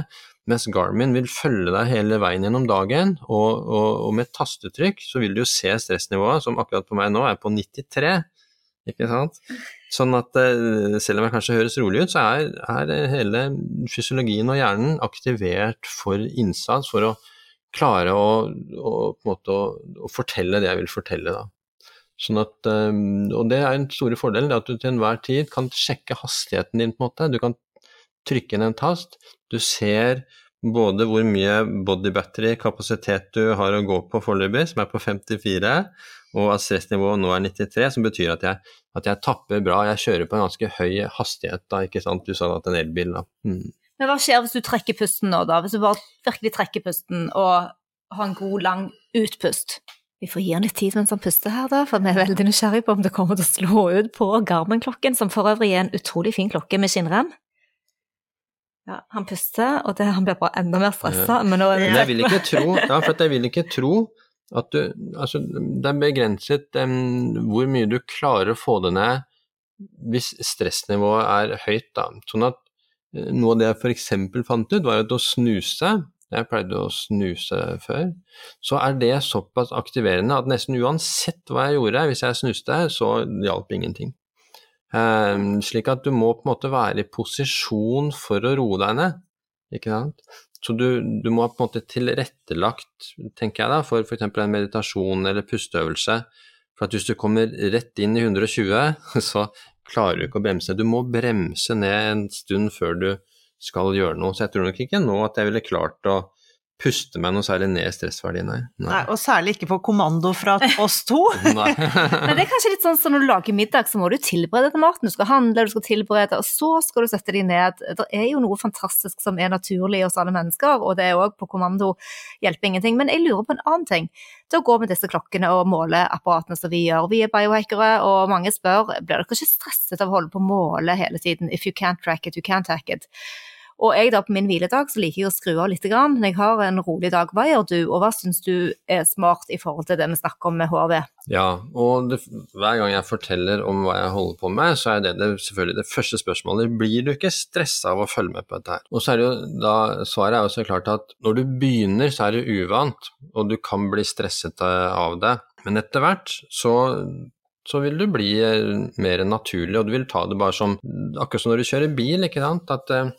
Mens Garmin vil følge deg hele veien gjennom dagen, og, og, og med tastetrykk så vil du jo se stressnivået, som akkurat på meg nå er på 93. Ikke sant? Sånn at eh, selv om jeg kanskje høres rolig ut, så er, er hele fysiologien og hjernen aktivert for innsats, for å klare å, å, måte, å, å fortelle det jeg vil fortelle. Da. Sånn at, eh, og det er en store fordel, at du til enhver tid kan sjekke hastigheten din. på en måte. Du kan trykke inn en tast, du ser både hvor mye body battery kapasitet du har å gå på foreløpig, som er på 54, og at stressnivået nå er 93, som betyr at jeg, at jeg, tapper bra. Jeg kjører på en ganske høy hastighet, da, ikke sant. Du sa at en elbil, da. Mm. Men hva skjer hvis du trekker pusten nå, da? Hvis du bare virkelig trekker pusten og har en god, lang utpust? Vi får gi han litt tid mens han puster her, da, for vi er veldig nysgjerrige på om det kommer til å slå ut på Garmin-klokken, som for øvrig er en utrolig fin klokke med skinnrem. Ja, han puster, og det, han blir bare enda mer stressa. Men, men jeg vil ikke tro, ja, for jeg vil ikke tro at du Altså, det er begrenset um, hvor mye du klarer å få det ned hvis stressnivået er høyt, da. Sånn at uh, noe av det jeg f.eks. fant ut, var at å snuse jeg pleide å snuse før, så er det såpass aktiverende at nesten uansett hva jeg gjorde, hvis jeg snuste, så hjalp ingenting. Um, slik at du må på en måte være i posisjon for å roe deg ned, ikke sant. Så du, du, må ha på en måte tilrettelagt, tenker jeg da, for f.eks. en meditasjon eller pusteøvelse. For at hvis du kommer rett inn i 120, så klarer du ikke å bremse. Du må bremse ned en stund før du skal gjøre noe. Så jeg tror nok ikke nå at jeg ville klart å puste meg noe særlig ned i stressverdiene. Nei. Nei, og særlig ikke på kommando fra oss to. Nei. Men det er kanskje litt sånn som når du lager middag, så må du tilberede til maten. Du skal handle, du skal tilberede, og så skal du sette deg ned. Det er jo noe fantastisk som er naturlig hos alle mennesker, og det er òg på kommando hjelper ingenting. Men jeg lurer på en annen ting. Til å gå med disse klokkene og måleapparatene som vi gjør. Vi er biohackere, og mange spør blir dere ikke stresset av å holde på å måle hele tiden. If you can't track it, you can't hack it. Og jeg da på min hviledag så liker jeg å skru av litt Grann. jeg har en rolig dag. Hva gjør du, og hva syns du er smart i forhold til det vi snakker om med HRV? Ja, og det, hver gang jeg forteller om hva jeg holder på med, så er det, det selvfølgelig det første spørsmålet. Blir du ikke stressa av å følge med på dette her? Og så er det jo da, svaret er jo så klart at når du begynner, så er det uvant, og du kan bli stresset av det. Men etter hvert så så vil du bli mer naturlig, og du vil ta det bare som Akkurat som når du kjører bil, ikke sant. At eh,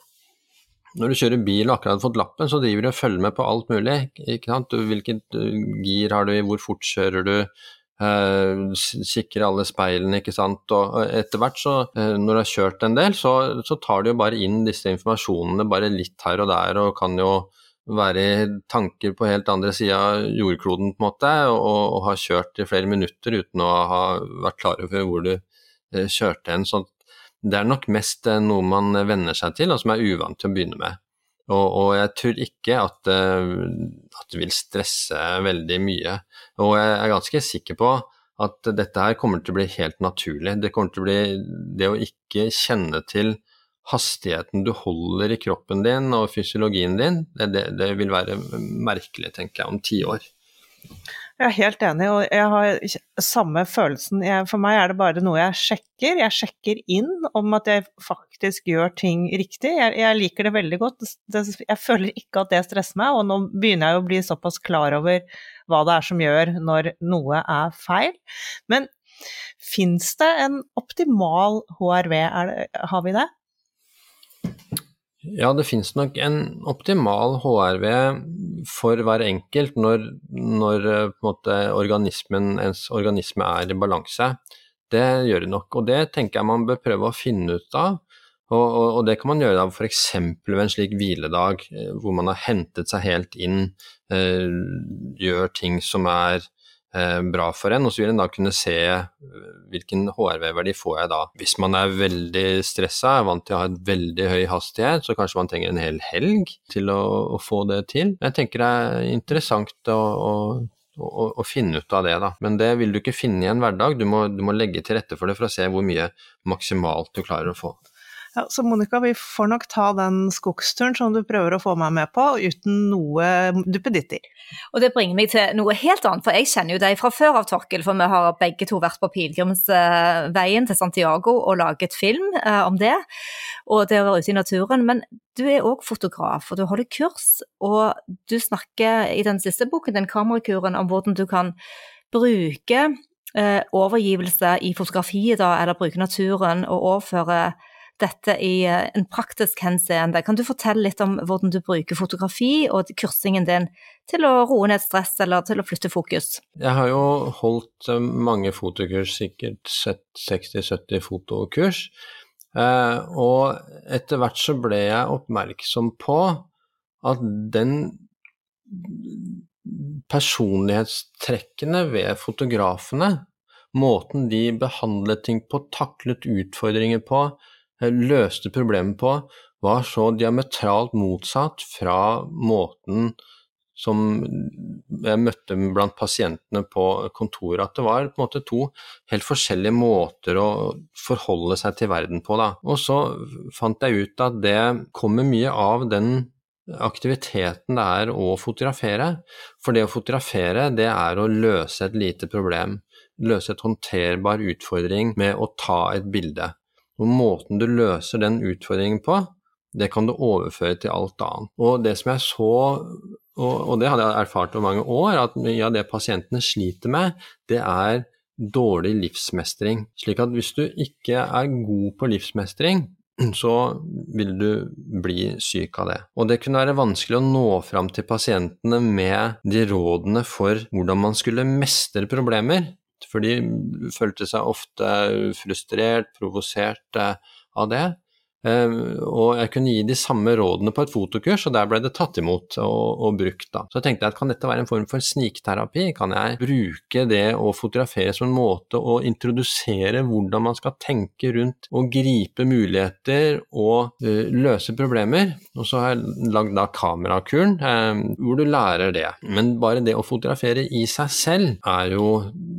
når du kjører bil og akkurat har fått lappen, så driver du og følger med på alt mulig. Hvilket eh, gir har du i, hvor fort kjører du, eh, kikker alle speilene, ikke sant. Og etter hvert, så, eh, når du har kjørt en del, så, så, tar du jo bare inn disse informasjonene bare litt her og der, og kan jo være i tanker på helt andre sida av jordkloden, på en måte, og, og ha kjørt i flere minutter uten å ha vært klar over hvor du eh, kjørte hen. sånn det er nok mest eh, noe man venner seg til, og som er uvant til å begynne med. Og, og jeg tror ikke at, eh, at, det vil stresse veldig mye. Og jeg er ganske sikker på at dette her kommer til å bli helt naturlig. Det kommer til å bli det å ikke kjenne til hastigheten du holder i kroppen din og fysiologien din, det, det, det vil være merkelig, tenker jeg, om ti år. Jeg er helt enig, og jeg har samme følelsen. Jeg, for meg er det bare noe jeg sjekker. Jeg sjekker inn om at jeg faktisk gjør ting riktig. Jeg, jeg liker det veldig godt. Det, jeg føler ikke at det stresser meg, og nå begynner jeg å bli såpass klar over hva det er som gjør når noe er feil. Men fins det en optimal HRV, det, har vi det? Ja, det finnes nok en optimal HRV for hver enkelt når, når en måte, ens organisme er i balanse. Det gjør det nok, og det tenker jeg man bør prøve å finne ut av. Og, og, og det kan man gjøre f.eks. ved en slik hviledag eh, hvor man har hentet seg helt inn, eh, gjør ting som er Eh, bra for en, og så vil en da kunne se eh, hvilken HRV-verdi får jeg da. Hvis man er veldig stressa, er vant til å ha et veldig høy hastighet, så kanskje man trenger en hel helg til å, å få det til. Jeg tenker det er interessant å å, å, finne ut av det, da. Men det vil du ikke finne i en hverdag. Du må, du må, legge til rette for det for å se hvor mye maksimalt du klarer å få. Ja, så Monica, vi får nok ta den skogsturen som du prøver å få meg med på, uten noe duppeditter. Og det bringer meg til noe helt annet, for jeg kjenner jo deg fra før av, Torkel. For vi har begge to vært på pilegrimsveien til Santiago og laget film eh, om det. Og det å være ute i naturen. Men du er òg fotograf, og du holder kurs. Og du snakker i den siste boken, den kamerakuren, om hvordan du kan bruke eh, overgivelse i fotografiet, da, eller bruke naturen og overføre dette i eh, en praktisk henseende. Kan du fortelle litt om hvordan du bruker fotografi og kursingen din til å roe ned stress eller til å flytte fokus? Jeg har jo holdt eh, mange fotokurs, sikkert 60-70 fotokurs. Eh, og etter hvert så ble jeg oppmerksom på at den personlighetstrekkene ved fotografene, måten de behandlet ting på, taklet utfordringer på, løste problemet på, var så diametralt motsatt fra måten som jeg møtte blant pasientene på kontoret, at det var på en måte to helt forskjellige måter å forholde seg til verden på. Da. Og så fant jeg ut at det kommer mye av den aktiviteten det er å fotografere. For det å fotografere, det er å løse et lite problem. Løse et håndterbar utfordring med å ta et bilde. Og måten du løser den utfordringen på, det kan du overføre til alt annet. Og det som jeg så, og, det hadde jeg erfart over mange år, at mye av det pasientene sliter med, det er dårlig livsmestring. Slik at hvis du ikke er god på livsmestring, så vil du bli syk av det. Og det kunne være vanskelig å nå fram til pasientene med de rådene for hvordan man skulle mestre problemer for de følte seg ofte frustrert, provosert av det. Eh, og jeg kunne gi de samme rådene på et fotokurs, og der ble det tatt imot og, og brukt. da. Så jeg tenkte at kan dette være en form for snikterapi? Kan jeg bruke det å fotografere som en måte å introdusere hvordan man skal tenke rundt og gripe muligheter og uh, løse problemer? Og så har jeg lagd da kamerakuren, uh, hvor du lærer det. Men bare det å fotografere i seg selv er jo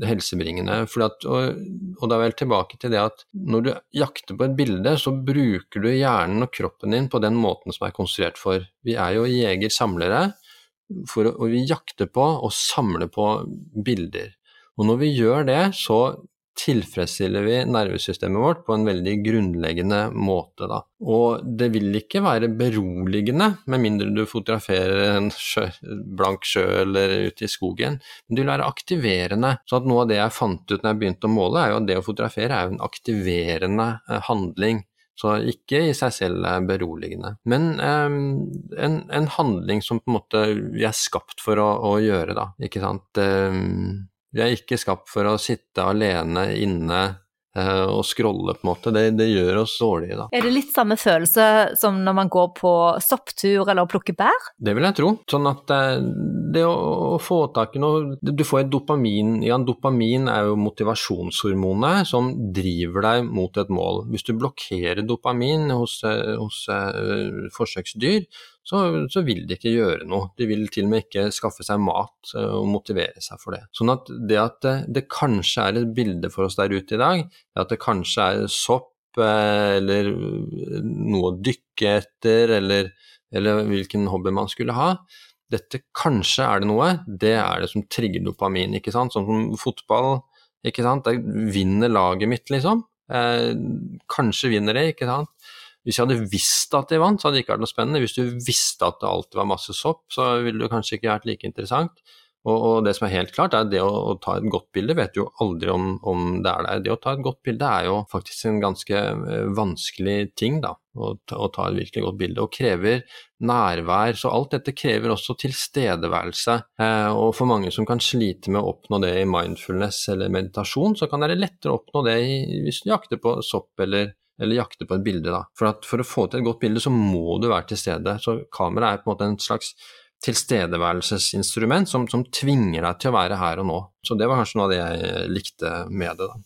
helsebringende. At, og, og da vel tilbake til det at når du jakter på et bilde, så bruker bruker du hjernen og kroppen din på den måten som er konstruert for. Vi er jo jeger-samlere, og vi jakter på og samler på bilder. Og når vi gjør det, så tilfredsstiller vi nervesystemet vårt på en veldig grunnleggende måte. Da. Og det vil ikke være beroligende, med mindre du fotograferer en sjø, blank sjø eller ute i skogen, men det vil være aktiverende. Så noe av det jeg fant ut når jeg begynte å måle, er jo at det å fotografere er jo en aktiverende eh, handling. Så ikke i seg selv er beroligende, men um, en, en, handling som på en måte vi er skapt for å, å gjøre, da. Ikke sant. Um, vi er ikke skapt for å sitte alene inne Eh, å scrolle, på en måte. Det, det, gjør oss dårlige, da. Er det litt samme følelse som når man går på sopptur eller plukker bær? Det vil jeg tro. Sånn at eh, det å, få tak i noe Du får et dopamin. Ja, dopamin er jo motivasjonshormonet som driver deg mot et mål. Hvis du blokkerer dopamin hos, eh, hos forsøksdyr, så, så, vil de ikke gjøre noe. De vil til og med ikke skaffe seg mat eh, og motivere seg for det. Sånn at det at det, det kanskje er et bilde for oss der ute i dag, det at det kanskje er sopp eh, eller noe å dykke etter, eller, eller hvilken hobby man skulle ha, dette kanskje er det noe, det er det som trigger dopamin, ikke sant. Sånn som fotball, ikke sant. Der vinner laget mitt, liksom. Eh, kanskje vinner det, ikke sant. Hvis jeg hadde visst at de vant, så hadde det ikke vært noe spennende. Hvis du visste at det alltid var masse sopp, så ville det kanskje ikke vært like interessant. Og, og, det som er helt klart, er det å, å, ta et godt bilde vet du jo aldri om, om, det er der. Det å ta et godt bilde er jo faktisk en ganske eh, vanskelig ting, da. Å, å ta et virkelig godt bilde. Og krever nærvær. Så alt dette krever også tilstedeværelse. Eh, og for mange som kan slite med å oppnå det i mindfulness eller meditasjon, så kan det være lettere å oppnå det i, hvis du jakter på sopp eller eller jakte på et bilde. Da. For, for å få til et godt bilde, så må du være til stede. Så kamera er på en måte en slags tilstedeværelsesinstrument som, som, tvinger deg til å være her og nå. Så det var kanskje noe av det jeg likte med det. da.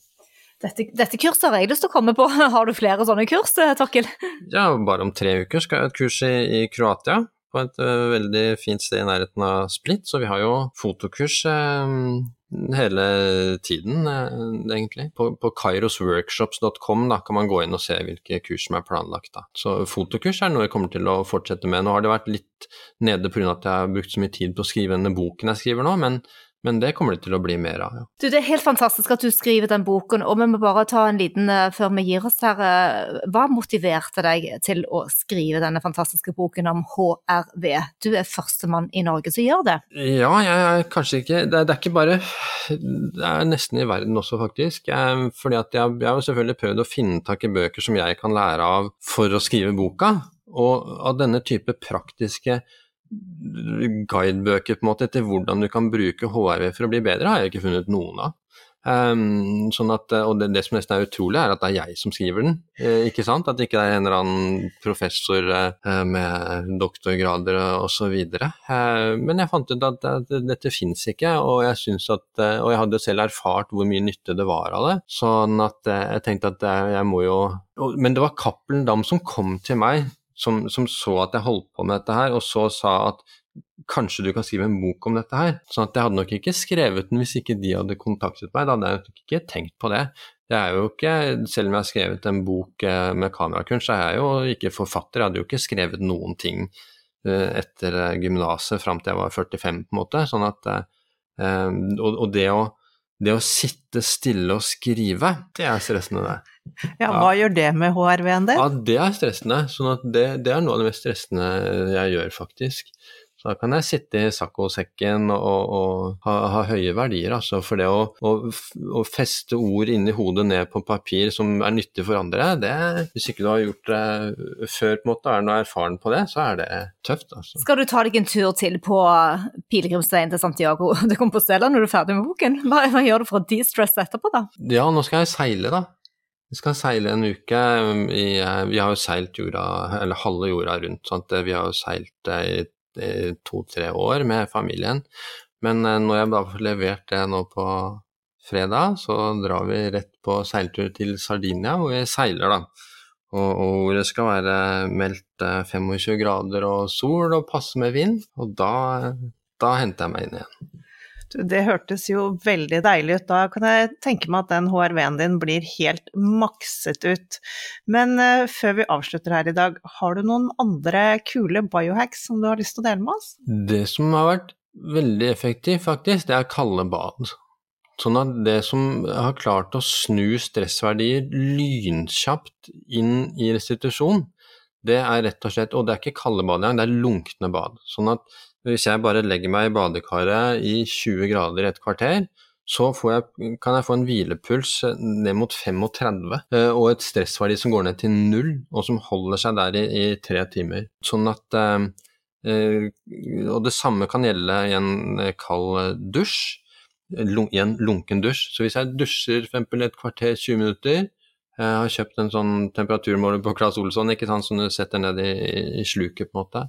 Dette, dette, kurset har jeg lyst til å komme på. Har du flere sånne kurs, eh, Torkil? Ja, bare om tre uker skal jeg ha et kurs i, i Kroatia. På et uh, veldig fint sted i nærheten av Split. Så vi har jo fotokurs uh, hele tiden, eh, egentlig. På, på kairosworkshops.com kan man gå inn og se hvilke kurs som er planlagt. Da. Så fotokurs er noe jeg kommer til å fortsette med. Nå har det vært litt nede pga. at jeg har brukt så mye tid på å skrive denne boken jeg skriver nå, men men det kommer det til å bli mer av. Ja. Du, Det er helt fantastisk at du skriver den boken, og vi må bare ta en liten uh, før vi gir oss her. Uh, hva motiverte deg til å skrive denne fantastiske boken om HRV? Du er førstemann i Norge som gjør det. Ja, jeg er kanskje ikke det er, det er, ikke bare Det er nesten i verden også, faktisk. Jeg, fordi at jeg, jeg har selvfølgelig prøvd å finne tak i bøker som jeg kan lære av for å skrive boka. Og av denne type praktiske guidebøker på en måte til hvordan du kan bruke HRV for å bli bedre, har jeg ikke funnet noen av. Um, sånn at, og det, det, som nesten er utrolig, er at det er jeg som skriver den. Eh, ikke sant? At det ikke er en eller annen professor eh, med doktorgrader osv. Eh, men jeg fant ut at, at dette fins ikke, og jeg, at, eh, og jeg hadde selv erfart hvor mye nytte det var av det. Sånn at eh, jeg tenkte at eh, jeg må jo Men det var Cappelen Dam som kom til meg som, som, så at jeg holdt på med dette her, og så sa at kanskje du kan skrive en bok om dette her. Sånn at jeg hadde nok ikke skrevet den hvis ikke de hadde kontaktet meg, da hadde jeg nok ikke tenkt på det. Det er jo ikke, Selv om jeg har skrevet en bok eh, med kamerakunst, så er jeg jo ikke forfatter. Jeg hadde jo ikke skrevet noen ting eh, etter eh, gymnaset fram til jeg var 45, på en måte. Sånn at, og, det å, det å sitte stille og skrive, det er stressende, det. Ja, hva ja. gjør det med HRV-en din? Ja, det er stressende. sånn det, det, er noe av det mest stressende jeg gjør, faktisk. Da kan jeg sitte i saccosekken og, og ha, ha, høye verdier, altså. For det å, å, å, feste ord inni hodet ned på papir som er nyttig for andre, det Hvis ikke du har gjort det før på en måte, er noe erfaren på det, så er det tøft, altså. Skal du ta deg en tur til på pilegrimsveien til Santiago de Compostela når du er ferdig med boken? Hva, hva gjør du for å de-stresse etterpå, da? Ja, nå skal jeg seile, da. Vi skal seile en uke. Vi har jo seilt jorda, eller halve jorda rundt. Sant? Vi har jo seilt i, i to-tre år med familien. Men når jeg da får levert det nå på fredag, så drar vi rett på seiltur til Sardinia, hvor vi seiler, da. Og, og hvor det skal være meldt 25 grader og sol og passe med vind. Og da, da henter jeg meg inn igjen. Det hørtes jo veldig deilig ut. Da kan jeg tenke meg at den HRV-en din blir helt makset ut. Men uh, før vi avslutter her i dag, har du noen andre kule biohacks som du har lyst til å dele med oss? Det som har vært veldig effektivt, faktisk, det er kalde bad. Sånn at det som har klart å snu stressverdier lynkjapt inn i restitusjon, det er rett og slett Og det er ikke kalde bad engang, det er lunkne bad. Sånn at hvis jeg bare legger meg i badekaret i 20 grader i et kvarter, så jeg, kan jeg få en hvilepuls ned mot 35 eh, og et stressverdi som går ned til null, og som holder seg der i, i tre timer. Sånn at eh, eh Og det samme kan gjelde i en kald dusj i en lunken dusj. Så hvis jeg dusjer for et kvarter, 20 minutter, jeg har kjøpt en sånn temperaturmåler på Claes Olsson ikke sant, som du setter ned i, i sluket, på en måte.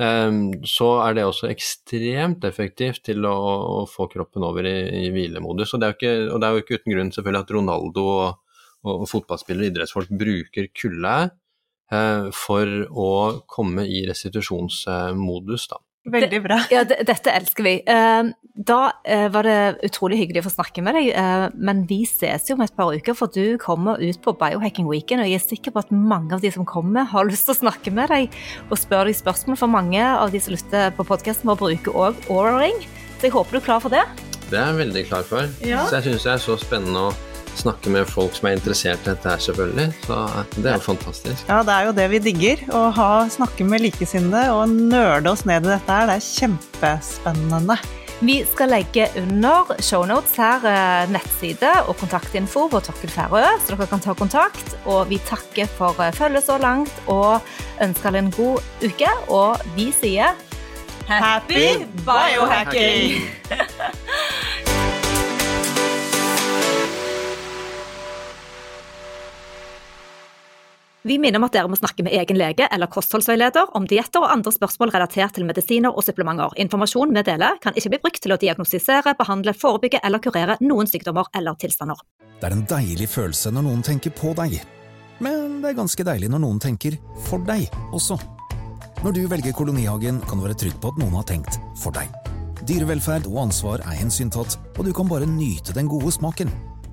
Um, så er det også ekstremt effektivt til å, å få kroppen over i, i hvilemodus. Og det, ikke, og det, er jo ikke uten grunn selvfølgelig at Ronaldo og, og, fotballspillere og idrettsfolk bruker kulde uh, for å komme i restitusjonsmodus. da. Veldig bra. Ja, dette elsker vi. Ehm, da eh, var det utrolig hyggelig å få snakke med deg, eh, men vi ses jo om et par uker, for du kommer ut på Biohacking Weekend, og jeg er sikker på at mange av de som kommer, har lyst til å snakke med deg og spørre deg spørsmål, for mange av de som lytter på podkasten vår, bruker òg Aura-ring. Så jeg håper du er klar for det? Det er jeg veldig klar for. Ja. Så jeg syns det er så spennende å snakke med folk som er interessert i dette her, selvfølgelig. Så det er jo fantastisk. Ja, det er jo det vi digger. Å ha, snakke med likesinnede og nøle oss ned i dette her. Det er kjempespennende. Vi skal legge under shownotes her eh, nettside og kontaktinfo på Tokkel Færø, så dere kan ta kontakt. Og vi takker for eh, følget så langt og ønsker alle en god uke. Og vi sier Happy biohacking! Vi minner om at dere må snakke med egen lege eller kostholdsveileder om dietter og andre spørsmål relatert til medisiner og supplementer. Informasjon vi deler kan ikke bli brukt til å diagnostisere, behandle, forebygge eller kurere noen sykdommer eller tilstander. Det er en deilig følelse når noen tenker på deg. Men det er ganske deilig når noen tenker for deg også. Når du velger Kolonihagen, kan du være trygg på at noen har tenkt for deg. Dyrevelferd og ansvar er hensyntatt, og du kan bare nyte den gode smaken.